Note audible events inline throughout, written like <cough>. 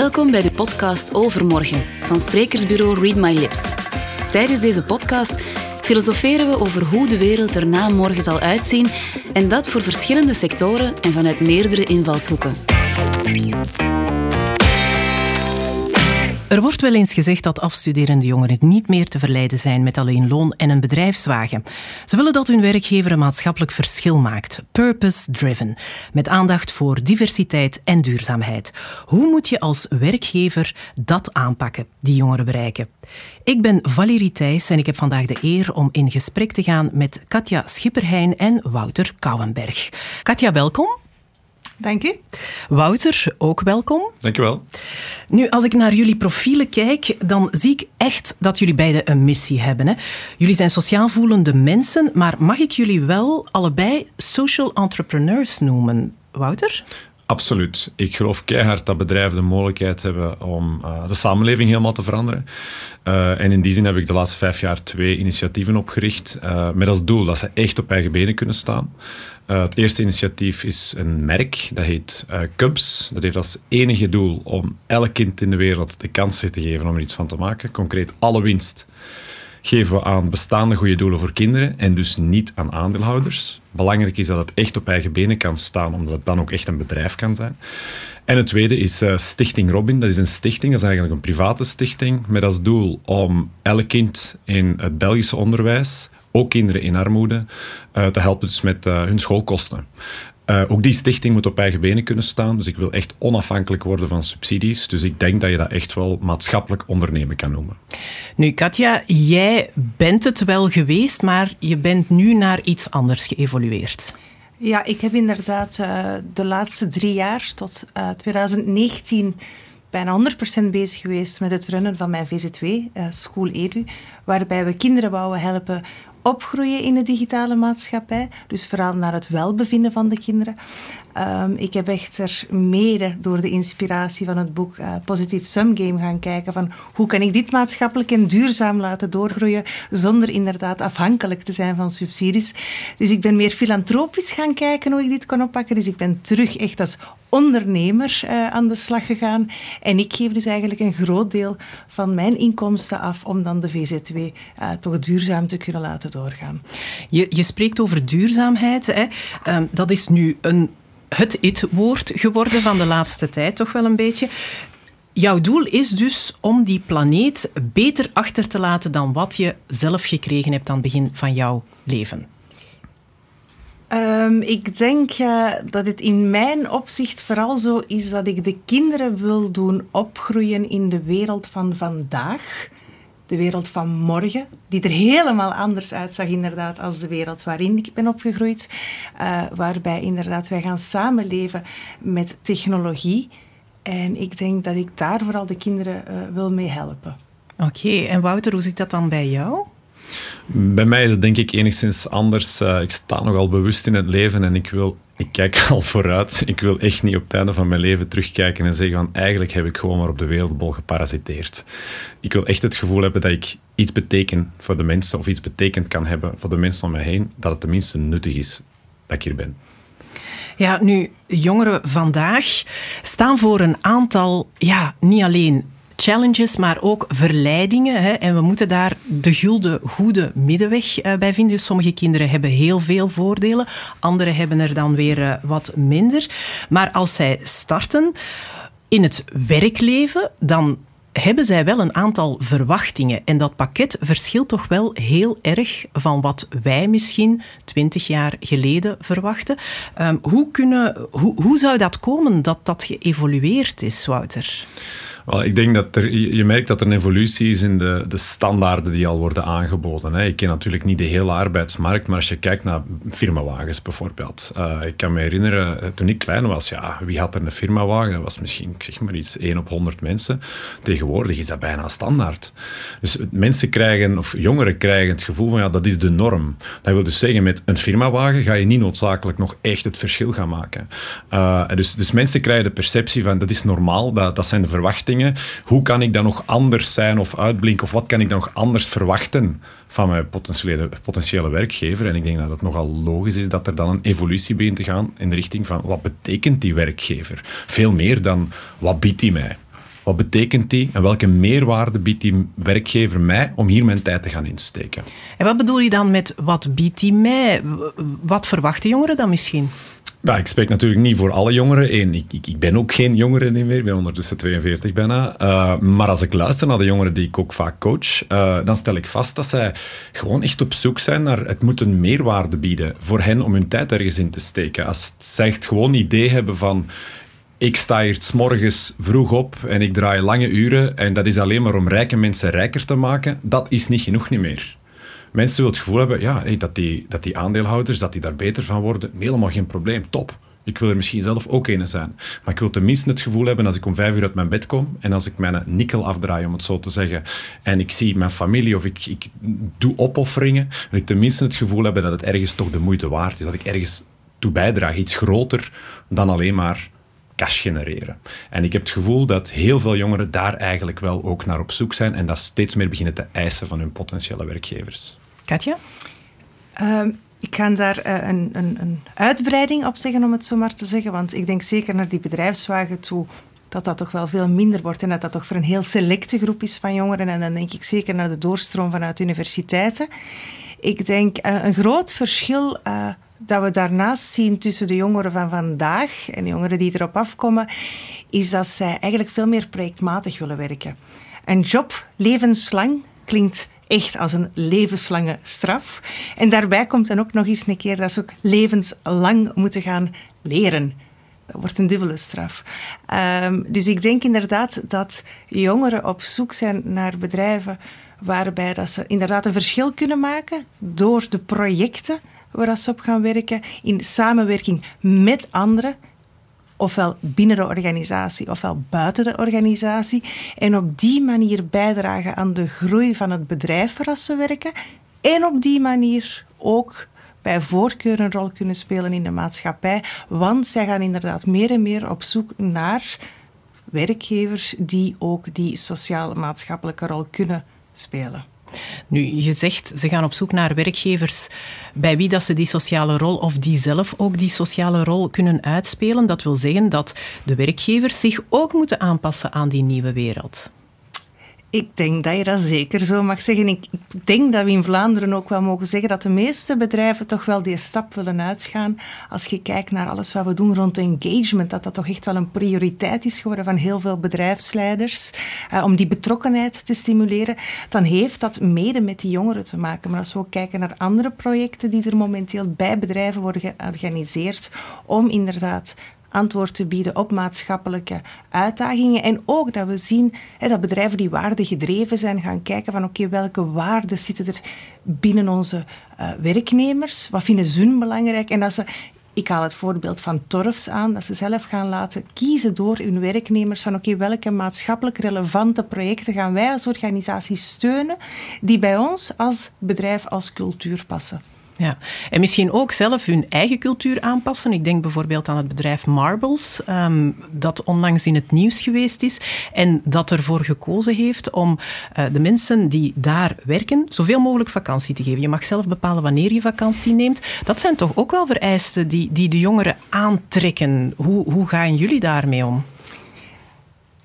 Welkom bij de podcast Overmorgen van sprekersbureau Read My Lips. Tijdens deze podcast filosoferen we over hoe de wereld er na morgen zal uitzien en dat voor verschillende sectoren en vanuit meerdere invalshoeken. Er wordt wel eens gezegd dat afstuderende jongeren niet meer te verleiden zijn met alleen loon en een bedrijfswagen. Ze willen dat hun werkgever een maatschappelijk verschil maakt, purpose-driven, met aandacht voor diversiteit en duurzaamheid. Hoe moet je als werkgever dat aanpakken, die jongeren bereiken? Ik ben Valerie Thijs en ik heb vandaag de eer om in gesprek te gaan met Katja Schipperheijn en Wouter Kouwenberg. Katja, welkom. Dank u. Wouter, ook welkom. Dank je wel. Nu, als ik naar jullie profielen kijk, dan zie ik echt dat jullie beiden een missie hebben. Hè? Jullie zijn sociaal voelende mensen, maar mag ik jullie wel allebei social entrepreneurs noemen? Wouter? Absoluut. Ik geloof keihard dat bedrijven de mogelijkheid hebben om uh, de samenleving helemaal te veranderen. Uh, en in die zin heb ik de laatste vijf jaar twee initiatieven opgericht uh, met als doel dat ze echt op eigen benen kunnen staan. het eerste initiatief is een merk, dat heet Cubs. Dat heeft als enige doel om elk kind in de wereld de kans te geven om er iets van te maken. Concreet alle winst geven we aan bestaande goede doelen voor kinderen en dus niet aan aandeelhouders. Belangrijk is dat het echt op eigen benen kan staan, omdat het dan ook echt een bedrijf kan zijn. En het tweede is uh, Stichting Robin. Dat is een stichting, dat is eigenlijk een private stichting, met als doel om elk kind in het Belgische onderwijs, ook kinderen in armoede, uh, te helpen dus met uh, hun schoolkosten. Uh, ook die stichting moet op eigen benen kunnen staan. Dus ik wil echt onafhankelijk worden van subsidies. Dus ik denk dat je dat echt wel maatschappelijk ondernemen kan noemen. Nu, Katja, jij bent het wel geweest, maar je bent nu naar iets anders geëvolueerd. Ja, ik heb inderdaad uh, de laatste drie jaar tot uh, 2019 bijna 100% bezig geweest met het runnen van mijn VZ2, uh, School Edu, waarbij we kinderen wouden helpen opgroeien in de digitale maatschappij. Dus vooral naar het welbevinden van de kinderen. Um, ik heb echter mede door de inspiratie van het boek uh, Positive Sum Game gaan kijken van hoe kan ik dit maatschappelijk en duurzaam laten doorgroeien zonder inderdaad afhankelijk te zijn van subsidies. Dus ik ben meer filantropisch gaan kijken hoe ik dit kon oppakken. Dus ik ben terug echt als ondernemer uh, aan de slag gegaan. En ik geef dus eigenlijk een groot deel van mijn inkomsten af om dan de VZ2 uh, toch duurzaam te kunnen laten doorgaan. Je, je spreekt over duurzaamheid. Hè? Um, dat is nu een het it-woord geworden van de laatste tijd, toch wel een beetje. Jouw doel is dus om die planeet beter achter te laten dan wat je zelf gekregen hebt aan het begin van jouw leven. Um, ik denk uh, dat het in mijn opzicht vooral zo is dat ik de kinderen wil doen opgroeien in de wereld van vandaag de wereld van morgen, die er helemaal anders uitzag inderdaad als de wereld waarin ik ben opgegroeid, uh, waarbij inderdaad wij gaan samenleven met technologie. En ik denk dat ik daar vooral de kinderen uh, wil mee helpen. Oké, okay. en Wouter, hoe zit dat dan bij jou? Bij mij is het denk ik enigszins anders. Uh, ik sta nogal bewust in het leven en ik wil ik kijk <laughs> al vooruit. Ik wil echt niet op het einde van mijn leven terugkijken en zeggen van eigenlijk heb ik gewoon maar op de wereldbol geparasiteerd. Ik wil echt het gevoel hebben dat ik iets beteken voor de mensen of iets betekend kan hebben voor de mensen om mij heen, dat het tenminste nuttig is dat ik hier ben. Ja, nu, jongeren vandaag staan voor een aantal, ja, niet alleen challenges, maar ook verleidingen. Hè. En we moeten daar de gulden goede middenweg uh, bij vinden. Sommige kinderen hebben heel veel voordelen, andere hebben er dan weer uh, wat minder. Maar als zij starten in het werkleven, dan hebben zij wel een aantal verwachtingen. En dat pakket verschilt toch wel heel erg van wat wij misschien twintig jaar geleden verwachten. Um, hoe, kunnen, hoe, hoe zou dat komen dat dat geëvolueerd is, Wouter? Well, ik denk dat er, je merkt dat er een evolutie is in de, de standaarden die al worden aangeboden. Hè. Ik ken natuurlijk niet de hele arbeidsmarkt, maar als je kijkt naar firmawagens bijvoorbeeld. Uh, ik kan me herinneren, eh, toen ik klein was, ja, wie had er een firmawagen? Dat was misschien, ik zeg maar iets, 1 op 100 mensen. Tegenwoordig is dat bijna standaard. Dus mensen krijgen, of jongeren krijgen het gevoel van, ja, dat is de norm. Dat wil dus zeggen, met een firmawagen ga je niet noodzakelijk nog echt het verschil gaan maken. Uh, dus, dus mensen krijgen de perceptie van, dat is normaal, dat, dat zijn de verwachtingen hoe kan ik dan nog anders zijn of uitblinken? Of wat kan ik dan nog anders verwachten van mijn potentiële, potentiële werkgever? En ik denk dat het nogal logisch is dat er dan een evolutie begint te gaan in de richting van wat betekent die werkgever? Veel meer dan wat biedt hij mij? Wat betekent die en welke meerwaarde biedt die werkgever mij om hier mijn tijd te gaan insteken? En wat bedoel je dan met wat biedt die mij? Wat verwachten jongeren dan misschien? Nou, ik spreek natuurlijk niet voor alle jongeren. Ik, ik, ik, ben ook geen jongere meer. Ik ben ondertussen 42 bijna. Uh, maar als ik luister naar de jongeren die ik ook vaak coach, uh, dan stel ik vast dat zij gewoon echt op zoek zijn naar het moet een meerwaarde bieden voor hen om hun tijd ergens in te steken. Als zij echt gewoon idee hebben van ik sta hier s morgens vroeg op en ik draai lange uren en dat is alleen maar om rijke mensen rijker te maken, dat is niet genoeg niet meer mensen zullen het gevoel hebben ja, dat, die, dat die aandeelhouders dat die daar beter van worden. Helemaal geen probleem, top. Ik wil er misschien zelf ook een zijn. Maar ik wil tenminste het gevoel hebben als ik om vijf uur uit mijn bed kom en als ik mijn nikkel afdraai, om het zo te zeggen, en ik zie mijn familie of ik, ik doe opofferingen, dat ik tenminste het gevoel heb dat het ergens toch de moeite waard is. Dat ik ergens toe bijdraag. Iets groter dan alleen maar cash genereren. En ik heb het gevoel dat heel veel jongeren daar eigenlijk wel ook naar op zoek zijn en dat steeds meer beginnen te eisen van hun potentiële werkgevers. Katja? Ehm, ik ga daar uh, een, een, een, uitbreiding op zeggen, om het zo maar te zeggen. Want ik denk zeker naar die bedrijfswagen toe dat dat toch wel veel minder wordt en dat dat toch voor een heel selecte groep is van jongeren. En dan denk ik zeker naar de doorstroom vanuit universiteiten. Ik denk uh, een groot verschil uh, dat we daarnaast zien tussen de jongeren van vandaag en de jongeren die erop afkomen, is dat zij eigenlijk veel meer projectmatig willen werken. Een job levenslang klinkt echt als een levenslange straf. En daarbij komt dan ook nog eens een keer dat ze ook levenslang moeten gaan leren. Dat wordt een dubbele straf. Um, dus ik denk inderdaad dat jongeren op zoek zijn naar bedrijven waarbij dat ze inderdaad een verschil kunnen maken door de projecten waar ze op gaan werken, in samenwerking met anderen, ofwel binnen de organisatie ofwel buiten de organisatie, en op die manier bijdragen aan de groei van het bedrijf waar ze werken, en op die manier ook bij voorkeur een rol kunnen spelen in de maatschappij, want zij gaan inderdaad meer en meer op zoek naar werkgevers die ook die sociaal-maatschappelijke rol kunnen spelen. Nu, je zegt ze gaan op zoek naar werkgevers bij wie dat ze die sociale rol of die zelf ook die sociale rol kunnen uitspelen. Dat wil zeggen dat de werkgevers zich ook moeten aanpassen aan die nieuwe wereld. Ik denk dat je dat zeker zo mag zeggen. Ik denk dat we in Vlaanderen ook wel mogen zeggen dat de meeste bedrijven toch wel die stap willen uitgaan. Als je kijkt naar alles wat we doen rond engagement, dat dat toch echt wel een prioriteit is geworden van heel veel bedrijfsleiders. Uh, om die betrokkenheid te stimuleren, dan heeft dat mede met die jongeren te maken. Maar als we ook kijken naar andere projecten die er momenteel bij bedrijven worden georganiseerd, om inderdaad antwoord te bieden op maatschappelijke uitdagingen. En ook dat we zien hè, dat bedrijven die waardegedreven zijn gaan kijken van oké, welke waarden zitten er binnen onze uh, werknemers? Wat vinden ze belangrijk? En dat ze ik haal het voorbeeld van Torfs aan, dat ze zelf gaan laten kiezen door hun werknemers van oké, welke maatschappelijk relevante projecten gaan wij als organisatie steunen die bij ons als bedrijf, als cultuur passen. Ja, en misschien ook zelf hun eigen cultuur aanpassen. Ik denk bijvoorbeeld aan het bedrijf Marbles, um, dat onlangs in het nieuws geweest is en dat ervoor gekozen heeft om uh, de mensen die daar werken zoveel mogelijk vakantie te geven. Je mag zelf bepalen wanneer je vakantie neemt. Dat zijn toch ook wel vereisten die, die de jongeren aantrekken. Hoe, hoe gaan jullie daarmee om?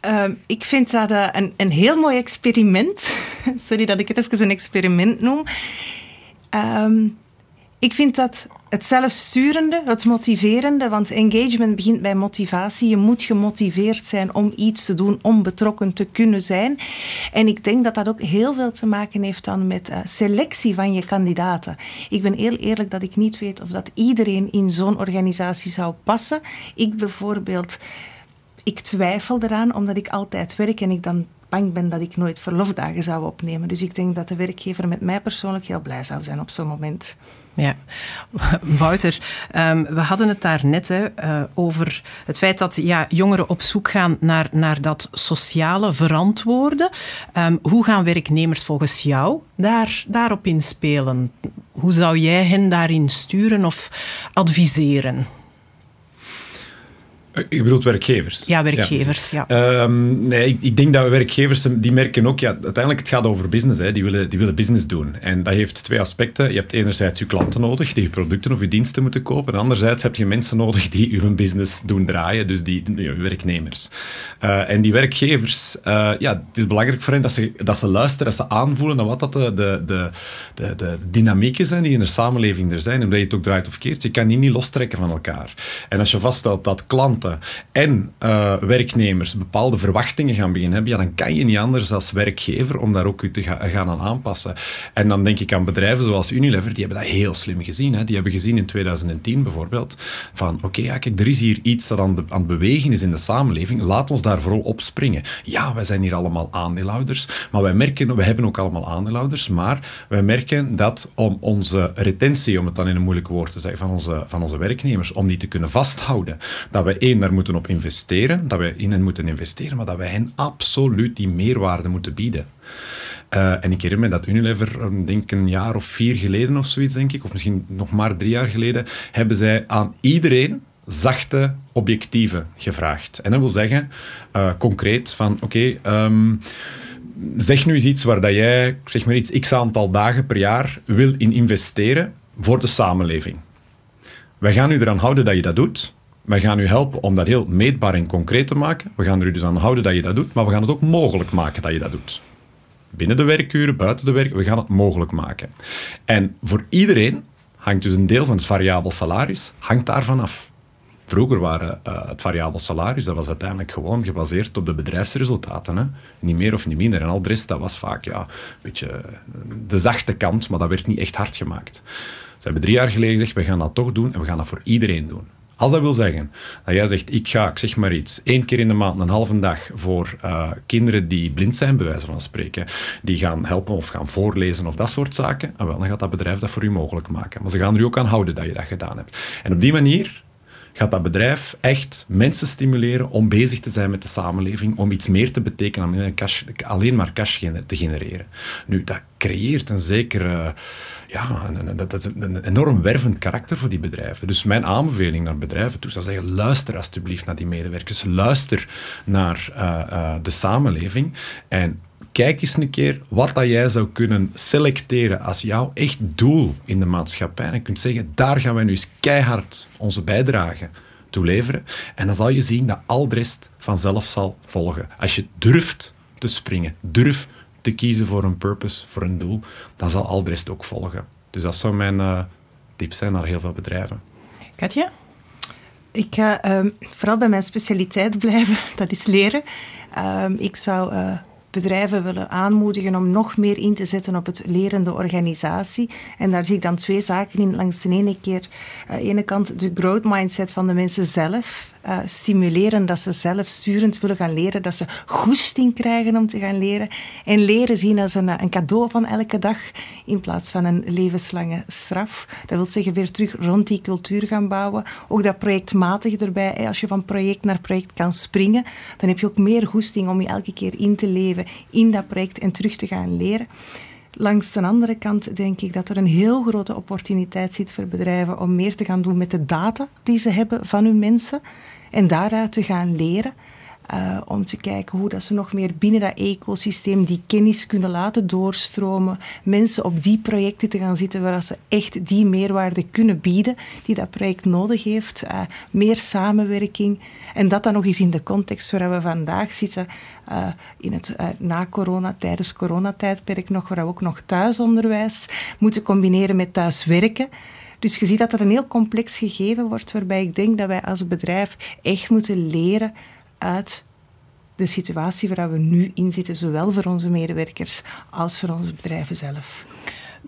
Uh, ik vind dat uh, een, een heel mooi experiment. <laughs> Sorry dat ik het even een experiment noem. Um, ik vind dat het zelfsturende, het motiverende, want engagement begint bij motivatie. Je moet gemotiveerd zijn om iets te doen, om betrokken te kunnen zijn. En ik denk dat dat ook heel veel te maken heeft dan met uh, selectie van je kandidaten. Ik ben heel eerlijk dat ik niet weet of dat iedereen in zo'n organisatie zou passen. Ik bijvoorbeeld, ik twijfel eraan omdat ik altijd werk en ik dan bang ben dat ik nooit verlofdagen zou opnemen. Dus ik denk dat de werkgever met mij persoonlijk heel blij zou zijn op zo'n moment. Ja, <laughs> Wouter, um, we hadden het daar net uh, over het feit dat ja, jongeren op zoek gaan naar, naar dat sociale verantwoorden. Um, hoe gaan werknemers volgens jou daar, daarop inspelen? Hoe zou jij hen daarin sturen of adviseren? Je bedoelt werkgevers? Ja, werkgevers, ja. Ehm, nee, ik, ik, denk dat werkgevers, die merken ook, ja, uiteindelijk het gaat over business, hè. Die, willen, die willen business doen. En dat heeft twee aspecten. Je hebt enerzijds je klanten nodig, die je producten of je diensten moeten kopen. En anderzijds heb je mensen nodig die je business doen draaien, dus die je werknemers. Uh, en die werkgevers, uh, ja, het is belangrijk voor hen dat ze, dat ze luisteren, dat ze aanvoelen naar wat dat de, de, de, de, de dynamieken zijn die in de samenleving er zijn. En dat je het ook draait of keert. Je kan die niet lostrekken van elkaar. En als je vaststelt dat klanten en uh, werknemers bepaalde verwachtingen gaan beginnen hebben, ja, dan kan je niet anders als werkgever om daar ook te gaan aan aanpassen. En dan denk ik aan bedrijven zoals Unilever, die hebben dat heel slim gezien. Hè. Die hebben gezien in 2010 bijvoorbeeld van oké, ja, kijk, er is hier iets dat aan, de, aan het bewegen is in de samenleving, laat ons daar vooral op springen. Ja, wij zijn hier allemaal aandeelhouders, maar wij merken, we hebben ook allemaal aandeelhouders, maar wij merken dat om onze retentie, om het dan in een moeilijk woord te zeggen, van onze, van onze werknemers, om die te kunnen vasthouden, dat we één, daar moeten op investeren, dat wij in hen moeten investeren, maar dat wij hen absoluut die meerwaarde moeten bieden. Uh, en ik herinner me dat Unilever, eh, denk een jaar of vier geleden of zoiets, denk ik, of misschien nog maar drie jaar geleden, hebben zij aan iedereen zachte objectieven gevraagd. En dat wil zeggen, uh, concreet, van oké, ehm, zeg nu eens iets waar dat jij, zeg maar iets, x aantal dagen per jaar wil in investeren voor de samenleving. Wij gaan u eraan houden dat je dat doet. Wij gaan u helpen om dat heel meetbaar en concreet te maken. We gaan er u dus aan houden dat je dat doet, maar we gaan het ook mogelijk maken dat je dat doet. Binnen de werkuren, buiten de werk, we gaan het mogelijk maken. En voor iedereen hangt dus een deel van het variabel salaris hangt daarvan af. Vroeger waren uh, het variabel salaris, dat was uiteindelijk gewoon gebaseerd op de bedrijfsresultaten. Hè? Niet meer of niet minder. En al de rest, dat was vaak ja, een beetje eh, de zachte kant, maar dat werd niet echt hard gemaakt. Ze hebben drie jaar geleden gezegd, we gaan dat toch doen en we gaan dat voor iedereen doen. Als dat wil zeggen dat jij zegt, ik ga, ik zeg maar iets, één keer in de maand, een halve dag voor uh, kinderen die blind zijn, bij wijze van spreken, die gaan helpen of gaan voorlezen of dat soort zaken, en wel, dan gaat dat bedrijf dat voor u mogelijk maken. Maar ze gaan er u ook aan houden dat je dat gedaan hebt. En op die manier gaat dat bedrijf echt mensen stimuleren om bezig te zijn met de samenleving, om iets meer te betekenen dan alleen maar cash te genereren. Nu, dat creëert een zekere ja, dat is een enorm wervend karakter voor die bedrijven. Dus mijn aanbeveling naar bedrijven toe zou zeggen, luister alsjeblieft naar die medewerkers, luister naar uh, uh, de samenleving en kijk eens een keer wat dat jij zou kunnen selecteren als jouw echt doel in de maatschappij. En kunt zeggen, daar gaan wij nu eens keihard onze bijdrage toe leveren. En dan zal je zien dat al de rest vanzelf zal volgen. Als je durft te springen, durft te kiezen voor een purpose, voor een doel, dan zal al de rest ook volgen. Dus dat zou mijn uh, tip zijn naar heel veel bedrijven. Katja? Ik ga ehm, vooral bij mijn specialiteit <laughs> blijven, dat is leren. Ehm, ik zou uh, bedrijven willen aanmoedigen om nog meer in te zetten op het lerende organisatie. En daar zie ik dan twee zaken in. Langs de ene keer, uh, de ene kant de growth mindset van de mensen zelf. Uh, stimuleren dat ze zelf sturend willen gaan leren, dat ze goesting krijgen om te gaan leren. En leren zien als een, een cadeau van elke dag in plaats van een levenslange straf. Dat wil zeggen weer terug rond die cultuur gaan bouwen. Ook dat projectmatig erbij. Als je van project naar project kan springen, dan heb je ook meer goesting om je elke keer in te leven in dat project en terug te gaan leren. Langs de andere kant denk ik dat er een heel grote opportuniteit zit voor bedrijven om meer te gaan doen met de data die ze hebben van hun mensen en daaruit te gaan leren. Uh, om te kijken hoe dat ze nog meer binnen dat ecosysteem die kennis kunnen laten doorstromen. Mensen op die projecten te gaan zitten waar ze echt die meerwaarde kunnen bieden die dat project nodig heeft. Uh, meer samenwerking. En dat dan nog eens in de context waar we vandaag zitten. Uh, in het na corona, tijdens coronatijdperk nog, waar we ook nog thuisonderwijs moeten combineren met thuiswerken. Dus je ziet dat dat een heel complex gegeven wordt, waarbij ik denk dat wij als bedrijf echt moeten leren uit de situatie waar we nu in zitten, zowel voor onze medewerkers als voor onze bedrijven zelf.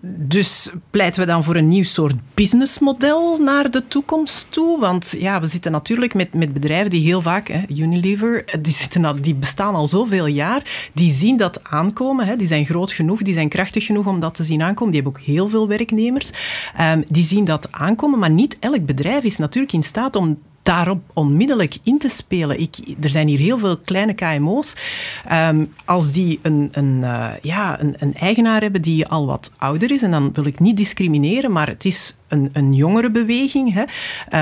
Dus pleiten we dan voor een nieuw soort businessmodel naar de toekomst toe? Want ja, we zitten natuurlijk met, met bedrijven die heel vaak, hè, Unilever, die, zitten die bestaan al zoveel jaar, die zien dat aankomen. Hè, die zijn groot genoeg, die zijn krachtig genoeg om dat te zien aankomen. Die hebben ook heel veel werknemers. Um, die zien dat aankomen, maar niet elk bedrijf is natuurlijk in staat om daarop onmiddellijk in te spelen. Ik, er zijn hier heel veel kleine KMO's. Ehm, als die een, een, uh, ja, een, een, eigenaar hebben die al wat ouder is, en dan wil ik niet discrimineren, maar het is een, een jongere beweging. Hè.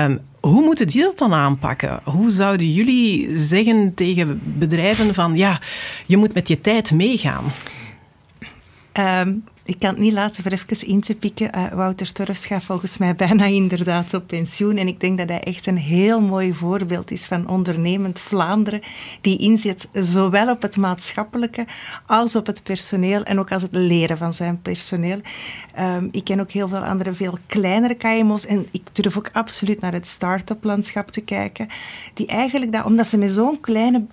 Um, hoe moeten die dat dan aanpakken? Hoe zouden jullie zeggen tegen bedrijven van ja, je moet met je tijd meegaan? Um, ik kan het niet laten voor even in te pikken. Uh, Wouter Torfs gaat volgens mij bijna inderdaad op pensioen. En ik denk dat hij echt een heel mooi voorbeeld is van ondernemend Vlaanderen. Die inzet zowel op het maatschappelijke als op het personeel. En ook als het leren van zijn personeel. Um, ik ken ook heel veel andere, veel kleinere KMO's. En ik durf ook absoluut naar het start-up landschap te kijken. Die eigenlijk, dat, omdat ze met zo'n kleine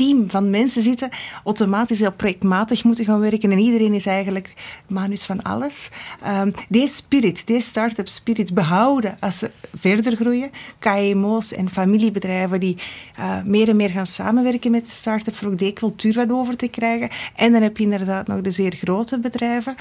team van mensen zitten, automatisch heel projectmatig moeten gaan werken. En iedereen is eigenlijk manus van alles. Um, deze spirit, deze start-up spirit behouden als ze verder groeien. KMO's en familiebedrijven die uh, meer en meer gaan samenwerken met de start-up voor ook die cultuur wat over te krijgen. En dan heb je inderdaad nog de zeer grote bedrijven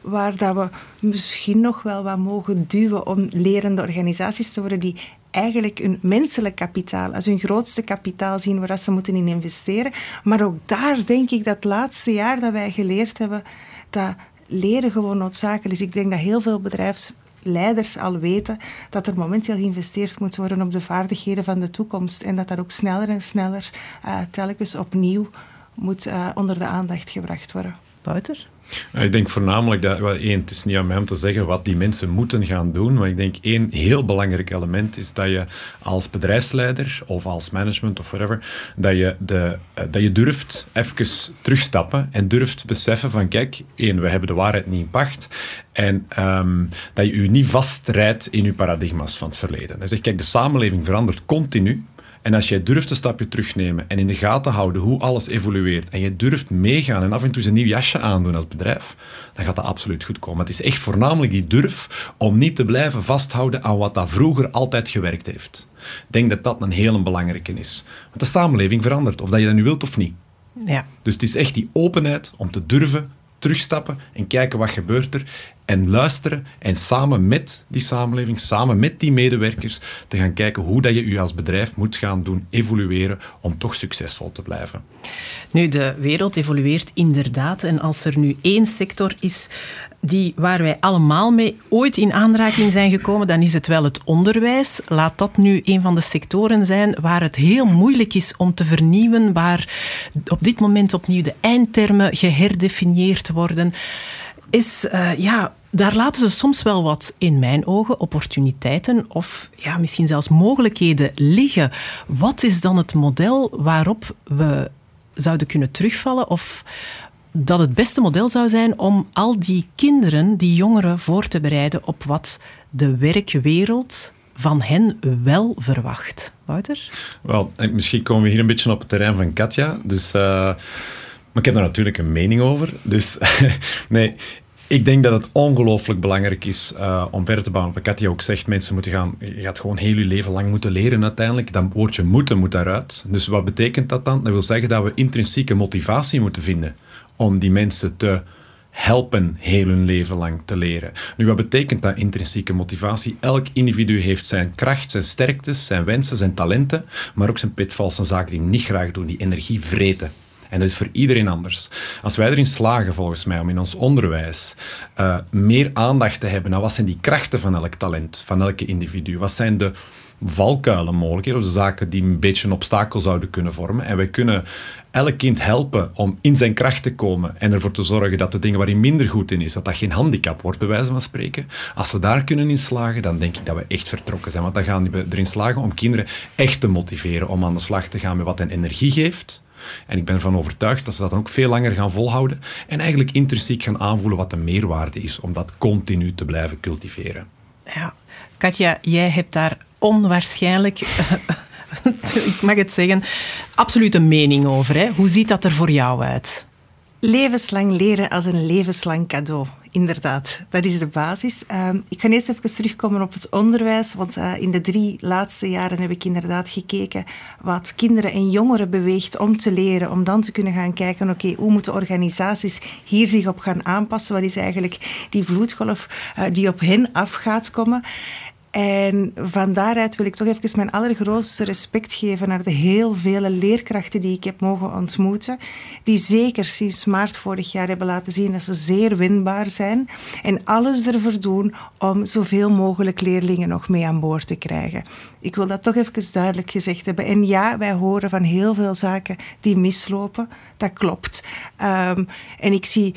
waar dat we misschien nog wel wat mogen duwen om lerende organisaties te worden die eigenlijk hun menselijk kapitaal als hun grootste kapitaal zien waar ze moeten in investeren. Maar ook daar denk ik dat het laatste jaar dat wij geleerd hebben dat leren gewoon noodzakelijk is. Ik denk dat heel veel bedrijfsleiders al weten dat er momenteel geïnvesteerd moet worden op de vaardigheden van de toekomst en dat dat ook sneller en sneller uh, telkens opnieuw moet uh, onder de aandacht gebracht worden. Wouter? Ik denk voornamelijk dat, één, het is niet aan mij om te zeggen wat die mensen moeten gaan doen, maar ik denk één heel belangrijk element is dat je als bedrijfsleider of als management of whatever, dat je, de, uh, dat je durft even terugstappen en durft beseffen van kijk, één, we hebben de waarheid niet in pacht en um, dat je je niet vastrijdt in je paradigma's van het verleden. Dan zeg kijk, de samenleving verandert continu en als jij durft een stapje terugnemen en in de gaten houden hoe alles evolueert en je durft meegaan en af en toe eens een nieuw jasje aandoen als bedrijf, dan gaat dat absoluut goed komen. Het is echt voornamelijk die durf om niet te blijven vasthouden aan wat dat vroeger altijd gewerkt heeft. Ik denk dat dat een heel belangrijke is. Want de samenleving verandert, of dat je dat nu wilt of niet. Ja. Dus het is echt die openheid om te durven terugstappen en kijken wat gebeurt er en luisteren en samen met die samenleving, samen met die medewerkers, te gaan kijken hoe dat je je als bedrijf moet gaan doen evolueren om toch succesvol te blijven. Nu, de wereld evolueert inderdaad en als er nu één sector is die, waar wij allemaal mee ooit in aanraking zijn gekomen, dan is het wel het onderwijs. Laat dat nu een van de sectoren zijn waar het heel moeilijk is om te vernieuwen, waar op dit moment opnieuw de eindtermen geherdefinieerd worden is, uh, ja, daar laten ze soms wel wat, in mijn ogen, opportuniteiten of ja, misschien zelfs mogelijkheden liggen. Wat is dan het model waarop we zouden kunnen terugvallen of dat het beste model zou zijn om al die kinderen, die jongeren, voor te bereiden op wat de werkwereld van hen wel verwacht. Wouter? Wel, misschien komen we hier een beetje op het terrein van Katja. Dus, uh, maar ik heb daar natuurlijk een mening over. Dus <laughs> nee, ik denk dat het ongelooflijk belangrijk is uh, om verder te bouwen. Wat Katja ook zegt, mensen moeten gaan... Je gaat gewoon heel je leven lang moeten leren uiteindelijk. Dat woordje moeten moet daaruit. Dus wat betekent dat dan? Dat wil zeggen dat we intrinsieke motivatie moeten vinden om die mensen te helpen heel hun leven lang te leren. Nu, wat betekent dat intrinsieke motivatie? Elk individu heeft zijn kracht, zijn sterktes, zijn wensen, zijn talenten, maar ook zijn pitfalls, zijn zaken die niet graag doen, die energie vreten. En dat is voor iedereen anders. Als wij erin slagen, volgens mij, om in ons onderwijs uh, meer aandacht te hebben naar wat zijn die krachten van elk talent, van elke individu, wat zijn de valkuilen mogelijkheden, of de zaken die een beetje een obstakel zouden kunnen vormen. En wij kunnen elk kind helpen om in zijn kracht te komen en ervoor te zorgen dat de dingen waar hij minder goed in is, dat dat geen handicap wordt, bij wijze van spreken. Als we daar kunnen in slagen, dan denk ik dat we echt vertrokken zijn. Want dan gaan we erin slagen om kinderen echt te motiveren om aan de slag te gaan met wat hen energie geeft en ik ben ervan overtuigd dat ze dat dan ook veel langer gaan volhouden en eigenlijk intrinsiek gaan aanvoelen wat de meerwaarde is om dat continu te blijven cultiveren. Ja, Katja, jij hebt daar onwaarschijnlijk, <laughs> ik mag het zeggen, absoluut een mening over. Hè? Hoe ziet dat er voor jou uit? Levenslang leren als een levenslang cadeau. Inderdaad, dat is de basis. Uh, ik ga eerst even terugkomen op het onderwijs, want uh, in de drie laatste jaren heb ik inderdaad gekeken wat kinderen en jongeren beweegt om te leren, om dan te kunnen gaan kijken, oké, hoe moeten organisaties hier zich op gaan aanpassen? Wat is eigenlijk die vloedgolf uh, die op hen af gaat komen? En van daaruit wil ik toch even mijn allergrootste respect geven naar de heel vele leerkrachten die ik heb mogen ontmoeten, die zeker sinds maart vorig jaar hebben laten zien dat ze zeer winbaar zijn en alles ervoor doen om zoveel mogelijk leerlingen nog mee aan boord te krijgen. Ik wil dat toch even duidelijk gezegd hebben. En ja, wij horen van heel veel zaken die mislopen. Dat klopt. Ehm, en ik zie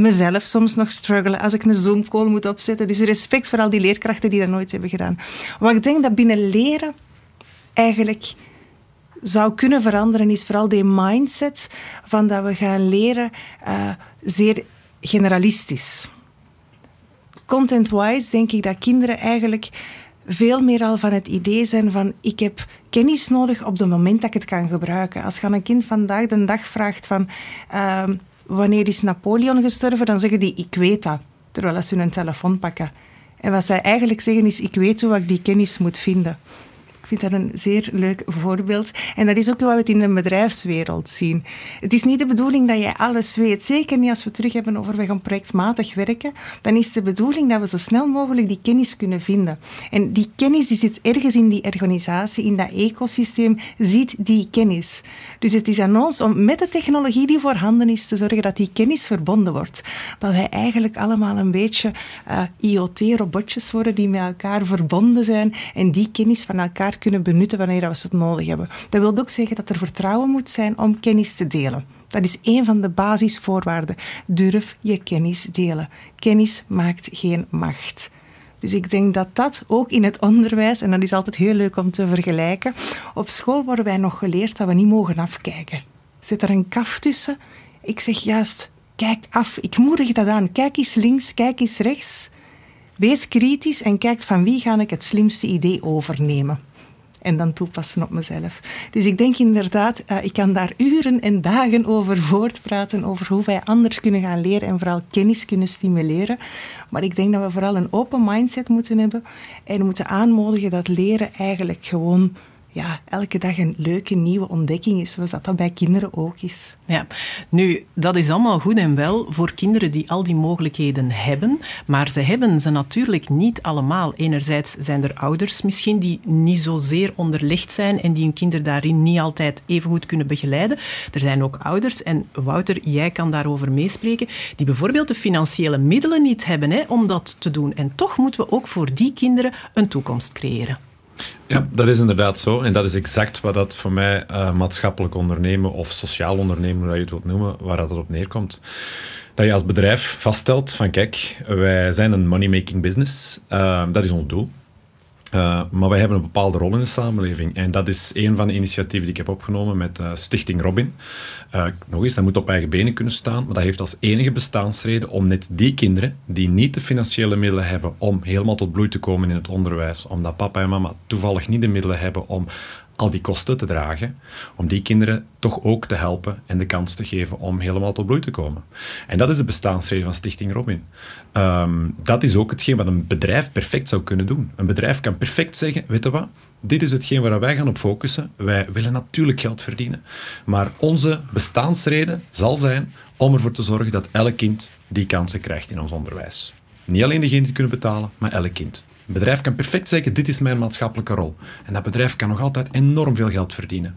mezelf soms nog struggelen als ik een Zoom-call moet opzetten. Dus respect voor al die leerkrachten die dat nooit hebben gedaan. Wat ik denk dat binnen leren eigenlijk zou kunnen veranderen, is vooral die mindset van dat we gaan leren uh, zeer generalistisch. Content-wise denk ik dat kinderen eigenlijk veel meer al van het idee zijn van ik heb kennis nodig op het moment dat ik het kan gebruiken. Als je aan een kind vandaag de dag vraagt van uh, wanneer is Napoleon gestorven, dan zeggen die ik weet dat. Terwijl ze hun telefoon pakken. En wat zij eigenlijk zeggen is ik weet hoe ik die kennis moet vinden vind dat een zeer leuk voorbeeld. En dat is ook wat we het in de bedrijfswereld zien. Het is niet de bedoeling dat je alles weet. Zeker niet als we terug hebben over we gaan projectmatig werken. Dan is de bedoeling dat we zo snel mogelijk die kennis kunnen vinden. En die kennis die zit ergens in die organisatie, in dat ecosysteem, ziet die kennis. Dus het is aan ons om met de technologie die voorhanden is te zorgen dat die kennis verbonden wordt. Dat wij eigenlijk allemaal een beetje uh, IoT-robotjes worden die met elkaar verbonden zijn en die kennis van elkaar kunnen benutten wanneer we het nodig hebben. Dat wil ook zeggen dat er vertrouwen moet zijn om kennis te delen. Dat is een van de basisvoorwaarden. Durf je kennis delen. Kennis maakt geen macht. Dus ik denk dat dat ook in het onderwijs, en dat is altijd heel leuk om te vergelijken, op school worden wij nog geleerd dat we niet mogen afkijken. Zit er een kaf tussen? Ik zeg juist, kijk af. Ik moedig dat aan. Kijk eens links, kijk eens rechts. Wees kritisch en kijk van wie ga ik het slimste idee overnemen en dan toepassen op mezelf. Dus ik denk inderdaad, uh, ik kan daar uren en dagen over voortpraten, over hoe wij anders kunnen gaan leren en vooral kennis kunnen stimuleren. Maar ik denk dat we vooral een open mindset moeten hebben en moeten aanmoedigen dat leren eigenlijk gewoon ja, elke dag een leuke nieuwe ontdekking is, zoals dat, dat bij kinderen ook is. Ja, nu, dat is allemaal goed en wel voor kinderen die al die mogelijkheden hebben, maar ze hebben ze natuurlijk niet allemaal. Enerzijds zijn er ouders misschien die niet zozeer onderlegd zijn en die hun kinderen daarin niet altijd even goed kunnen begeleiden. Er zijn ook ouders, en Wouter, jij kan daarover meespreken, die bijvoorbeeld de financiële middelen niet hebben hè, om dat te doen. En toch moeten we ook voor die kinderen een toekomst creëren. Ja, dat is inderdaad zo. En dat is exact wat dat voor mij uh, maatschappelijk ondernemen of sociaal ondernemen, hoe je het wilt noemen, waar dat op neerkomt. Dat je als bedrijf vaststelt van kijk, wij zijn een money-making business. Uh, dat is ons doel. Uh, maar wij hebben een bepaalde rol in de samenleving. En dat is een van de initiatieven die ik heb opgenomen met uh, Stichting Robin. Uh, nog eens, dat moet op eigen benen kunnen staan. Maar dat heeft als enige bestaansreden om net die kinderen die niet de financiële middelen hebben om helemaal tot bloei te komen in het onderwijs, omdat papa en mama toevallig niet de middelen hebben om al die kosten te dragen, om die kinderen toch ook te helpen en de kans te geven om helemaal tot bloei te komen. En dat is de bestaansreden van Stichting Robin. Ehm, dat is ook hetgeen wat een bedrijf perfect zou kunnen doen. Een bedrijf kan perfect zeggen, weet je wat, dit is hetgeen waar wij gaan op focussen. Wij willen natuurlijk geld verdienen, maar onze bestaansreden zal zijn om ervoor te zorgen dat elk kind die kansen krijgt in ons onderwijs. Niet alleen degene die kunnen betalen, maar elk kind. Een bedrijf kan perfect zeggen, dit is mijn maatschappelijke rol. En dat bedrijf kan nog altijd enorm veel geld verdienen.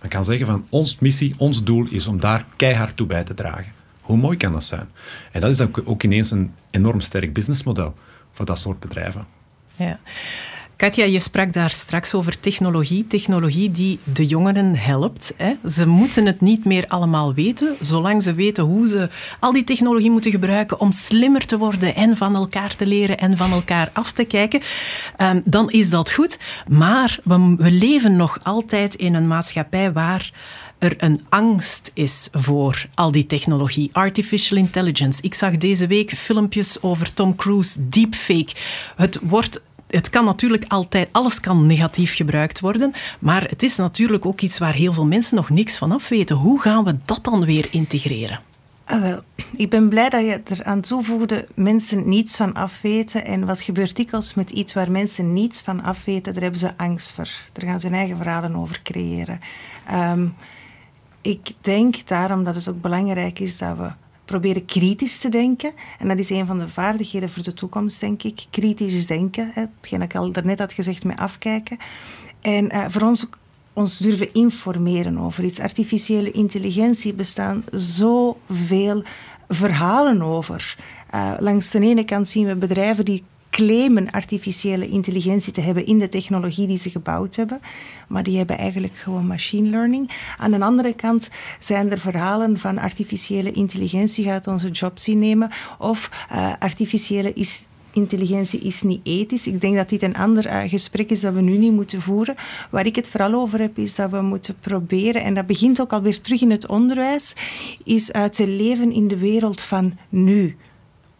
Men kan zeggen van, ons missie, ons doel is om daar keihard toe bij te dragen. Hoe mooi kan dat zijn? En dat is ook ineens een enorm sterk businessmodel voor dat soort bedrijven. Ja. Katja, je sprak daar straks over technologie. Technologie die de jongeren helpt. Hè. Ze moeten het niet meer allemaal weten, zolang ze weten hoe ze al die technologie moeten gebruiken om slimmer te worden en van elkaar te leren en van elkaar af te kijken. Um, dan is dat goed. Maar we, we leven nog altijd in een maatschappij waar er een angst is voor al die technologie. Artificial intelligence. Ik zag deze week filmpjes over Tom Cruise, deepfake. Het wordt het kan natuurlijk altijd, alles kan negatief gebruikt worden, maar het is natuurlijk ook iets waar heel veel mensen nog niks van af weten. Hoe gaan we dat dan weer integreren? Ah, wel. Ik ben blij dat je er aan toevoegde mensen niets van afweten. En wat gebeurt dikwijls met iets waar mensen niets van afweten, daar hebben ze angst voor. Daar gaan ze hun eigen verhalen over creëren. Um, ik denk daarom dat het ook belangrijk is dat we proberen kritisch te denken. En dat is een van de vaardigheden voor de toekomst, denk ik. Kritisch denken, hè, hetgeen ik al daarnet had gezegd met afkijken. En uh, voor ons ons durven informeren over iets. Artificiële intelligentie bestaan zoveel verhalen over. Uh, langs de ene kant zien we bedrijven die claimen artificiële intelligentie te hebben in de technologie die ze gebouwd hebben. Maar die hebben eigenlijk gewoon machine learning. Aan de andere kant zijn er verhalen van artificiële intelligentie gaat onze jobs innemen. Of uh, artificiële is intelligentie is niet ethisch. Ik denk dat dit een ander uh, gesprek is dat we nu niet moeten voeren. Waar ik het vooral over heb, is dat we moeten proberen, en dat begint ook alweer terug in het onderwijs, is uit te leven in de wereld van nu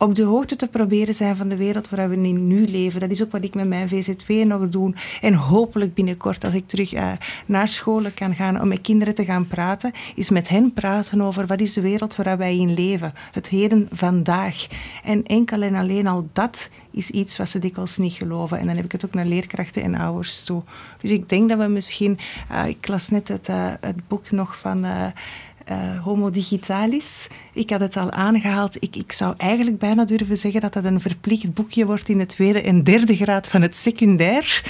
op de hoogte te proberen zijn van de wereld waar we nu leven. Dat is ook wat ik met mijn VZW nog doe. En hopelijk binnenkort, als ik terug uh, naar scholen kan gaan om met kinderen te gaan praten, is met hen praten over wat is de wereld waar wij in leven. Het heden vandaag. En enkel en alleen al dat is iets wat ze dikwijls niet geloven. En dan heb ik het ook naar leerkrachten en ouders toe. Dus ik denk dat we misschien... Uh, ik las net het, het boek nog van uh, Homo digitalis. Ik had het al aangehaald. Ik, ik zou eigenlijk bijna durven zeggen dat dat een verplicht boekje wordt in de tweede en derde graad van het secundair.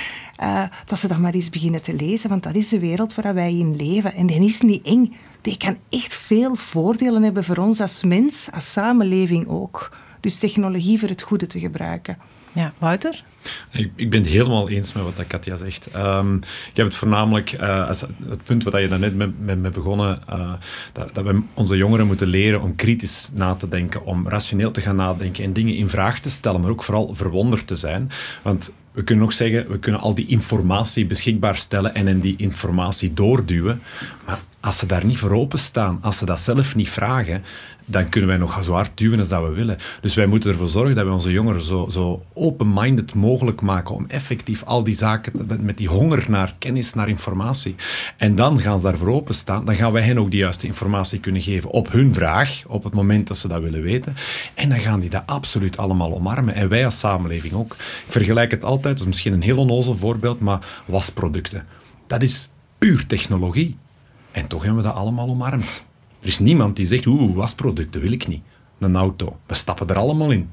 Uh, dat ze dat maar eens beginnen te lezen, want dat is de wereld waar wij in leven. En die is niet eng. Die kan echt veel voordelen hebben voor ons als mens, als samenleving ook. Dus technologie voor het goede te gebruiken. Ja, Wouter? Ik, ik, ben het helemaal eens met wat Katja zegt. Um, ik heb het voornamelijk, uh, als het punt waar je daarnet net mee, mee begonnen, uh, dat, dat, we onze jongeren moeten leren om kritisch na te denken, om rationeel te gaan nadenken en dingen in vraag te stellen, maar ook vooral verwonderd te zijn. Want we kunnen nog zeggen, we kunnen al die informatie beschikbaar stellen en in die informatie doorduwen. Maar als ze daar niet voor openstaan, als ze dat zelf niet vragen, dan kunnen wij nog zo hard duwen als dat we willen. Dus wij moeten ervoor zorgen dat we onze jongeren zo, zo open-minded mogelijk maken om effectief al die zaken, met die honger naar kennis, naar informatie. En dan gaan ze daarvoor openstaan. Dan gaan wij hen ook de juiste informatie kunnen geven op hun vraag, op het moment dat ze dat willen weten. En dan gaan die dat absoluut allemaal omarmen. En wij als samenleving ook. Ik vergelijk het altijd, dat is misschien een heel onnozel voorbeeld, maar wasproducten. Dat is puur technologie. En toch hebben we dat allemaal omarmd. Er is niemand die zegt, oeh, wasproducten wil ik niet. Een auto. We stappen er allemaal in.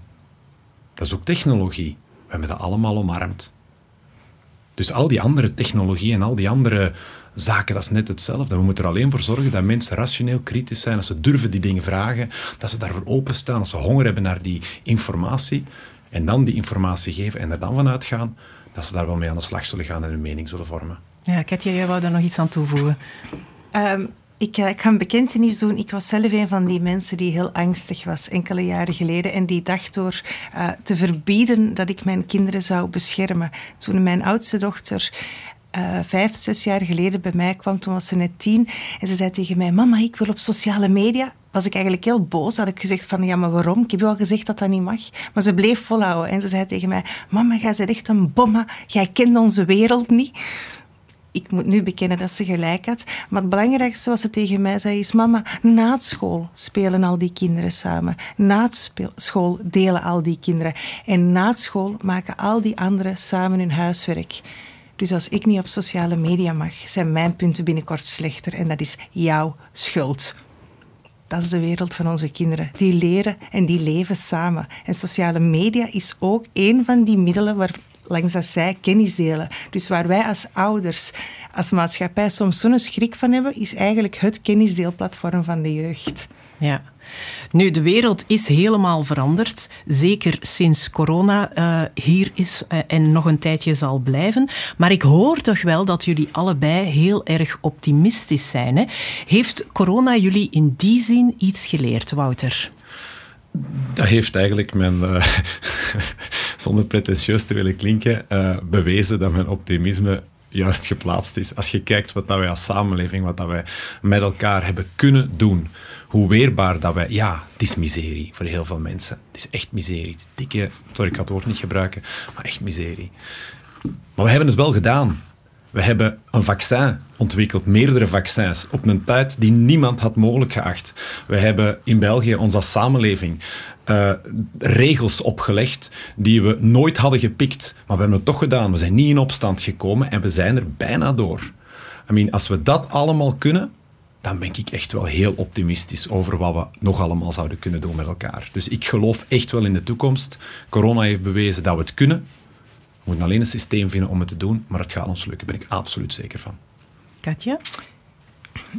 Dat is ook technologie. We hebben dat allemaal omarmd. Dus al die andere technologie en al die andere zaken, dat is net hetzelfde. We moeten er alleen voor zorgen dat mensen rationeel kritisch zijn, dat ze durven die dingen vragen, dat ze daarvoor openstaan, dat ze honger hebben naar die informatie en dan die informatie geven en er dan vanuit gaan dat ze daar wel mee aan de slag zullen gaan en hun mening zullen vormen. Ja, Katja, jij wou daar nog iets aan toevoegen. Um, ik, uh, ik, ga een bekentenis doen. Ik was zelf een van die mensen die heel angstig was enkele jaren geleden. En die dacht door uh, te verbieden dat ik mijn kinderen zou beschermen. Toen mijn oudste dochter uh, vijf, zes jaar geleden bij mij kwam, toen was ze net tien. En ze zei tegen mij, mama, ik wil op sociale media. Was ik eigenlijk heel boos. Had ik gezegd van, ja, maar waarom? Ik heb je al gezegd dat dat niet mag. Maar ze bleef volhouden. En ze zei tegen mij, mama, jij bent echt een bomma. Jij kent onze wereld niet ik moet nu bekennen dat ze gelijk had. Maar het belangrijkste wat ze tegen mij zei is... Mama, na school spelen al die kinderen samen. Na school delen al die kinderen. En na school maken al die anderen samen hun huiswerk. Dus als ik niet op sociale media mag, zijn mijn punten binnenkort slechter. En dat is jouw schuld. Dat is de wereld van onze kinderen. Die leren en die leven samen. En sociale media is ook een van die middelen waar langs dat zij kennis delen. Dus waar wij als ouders, als maatschappij soms zo'n schrik van hebben, is eigenlijk het kennisdeelplatform van de jeugd. Ja. Nu, de wereld is helemaal veranderd. Zeker sinds corona uh, hier is uh, en nog een tijdje zal blijven. Maar ik hoor toch wel dat jullie allebei heel erg optimistisch zijn. Hè? Heeft corona jullie in die zin iets geleerd, Wouter? Dat heeft eigenlijk mijn, uh, zonder pretentieus te willen klinken, uh, bewezen dat mijn optimisme juist geplaatst is. Als je kijkt wat dat wij als samenleving, wat dat wij met elkaar hebben kunnen doen, hoe weerbaar dat wij... Ja, het is miserie voor heel veel mensen. Het is echt miserie. Het is dikke... Sorry, ik ga het woord niet gebruiken, maar echt miserie. Maar we hebben het wel gedaan. We hebben een vaccin ontwikkeld, meerdere vaccins, op een tijd die niemand had mogelijk geacht. We hebben in België, onze samenleving, uh, regels opgelegd die we nooit hadden gepikt. Maar we hebben het toch gedaan. We zijn niet in opstand gekomen en we zijn er bijna door. I mean, als we dat allemaal kunnen, dan ben ik echt wel heel optimistisch over wat we nog allemaal zouden kunnen doen met elkaar. Dus ik geloof echt wel in de toekomst. Corona heeft bewezen dat we het kunnen. We moeten alleen een systeem vinden om het te doen, maar het gaat ons lukken, daar ben ik absoluut zeker van. Katja?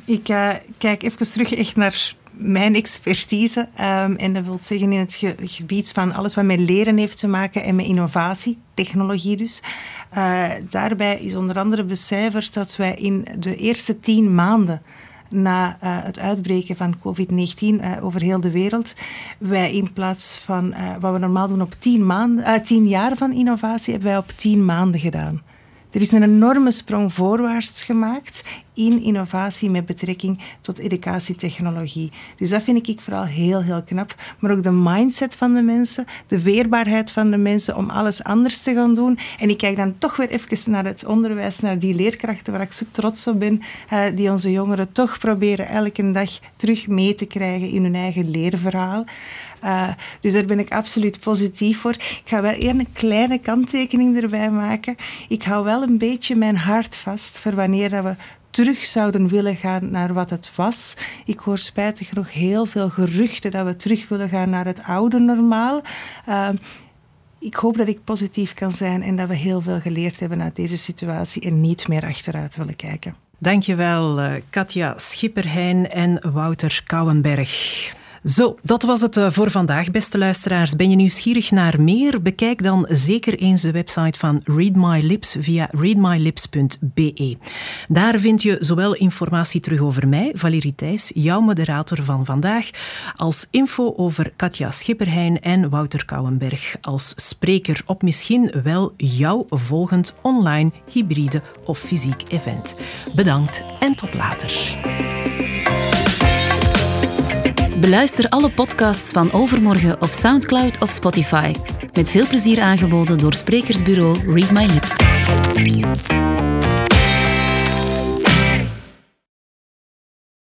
Ik uh, kijk even terug echt naar mijn expertise. Um, en dat wil zeggen in het ge gebied van alles wat met leren heeft te maken en met innovatie, technologie dus. Uh, daarbij is onder andere becijferd dat wij in de eerste tien maanden na uh, het uitbreken van COVID-19 uh, over heel de wereld, wij in plaats van uh, wat we normaal doen op tien, maanden, tien jaar van innovatie, hebben wij op tien maanden gedaan. Er is een enorme sprong voorwaarts gemaakt in innovatie met betrekking tot educatietechnologie. Dus dat vind ik vooral heel, heel knap. Maar ook de mindset van de mensen, de weerbaarheid van de mensen om alles anders te gaan doen. En ik kijk dan toch weer even naar het onderwijs, naar die leerkrachten waar ik zo trots op ben, uh, die onze jongeren toch proberen elke dag terug mee te krijgen in hun eigen leerverhaal. Uh, dus daar ben ik absoluut positief voor. Ik ga wel eerst een kleine kanttekening erbij maken. Ik hou wel een beetje mijn hart vast voor wanneer we terug zouden willen gaan naar wat het was. Ik hoor spijtig genoeg heel veel geruchten dat we terug willen gaan naar het oude normaal. Uh, ik hoop dat ik positief kan zijn en dat we heel veel geleerd hebben uit deze situatie en niet meer achteruit willen kijken. Dankjewel, uh, Katja Schipperheijn en Wouter Kouwenberg. Zo, dat was het eh, voor vandaag, beste luisteraars. Ben je nieuwsgierig naar meer? Bekijk dan zeker eens de website van Read My Lips via readmylips.be. Daar vind je zowel informatie terug over mij, Valerie Thijs, jouw moderator van vandaag, als info over Katja Schipperheijn en Wouter Kouwenberg als spreker op misschien wel jouw volgend online, hybride of fysiek event. Bedankt en tot later. Beluister alle podcasts van Overmorgen op Soundcloud of Spotify. Met veel plezier aangeboden door sprekersbureau Read My Lips.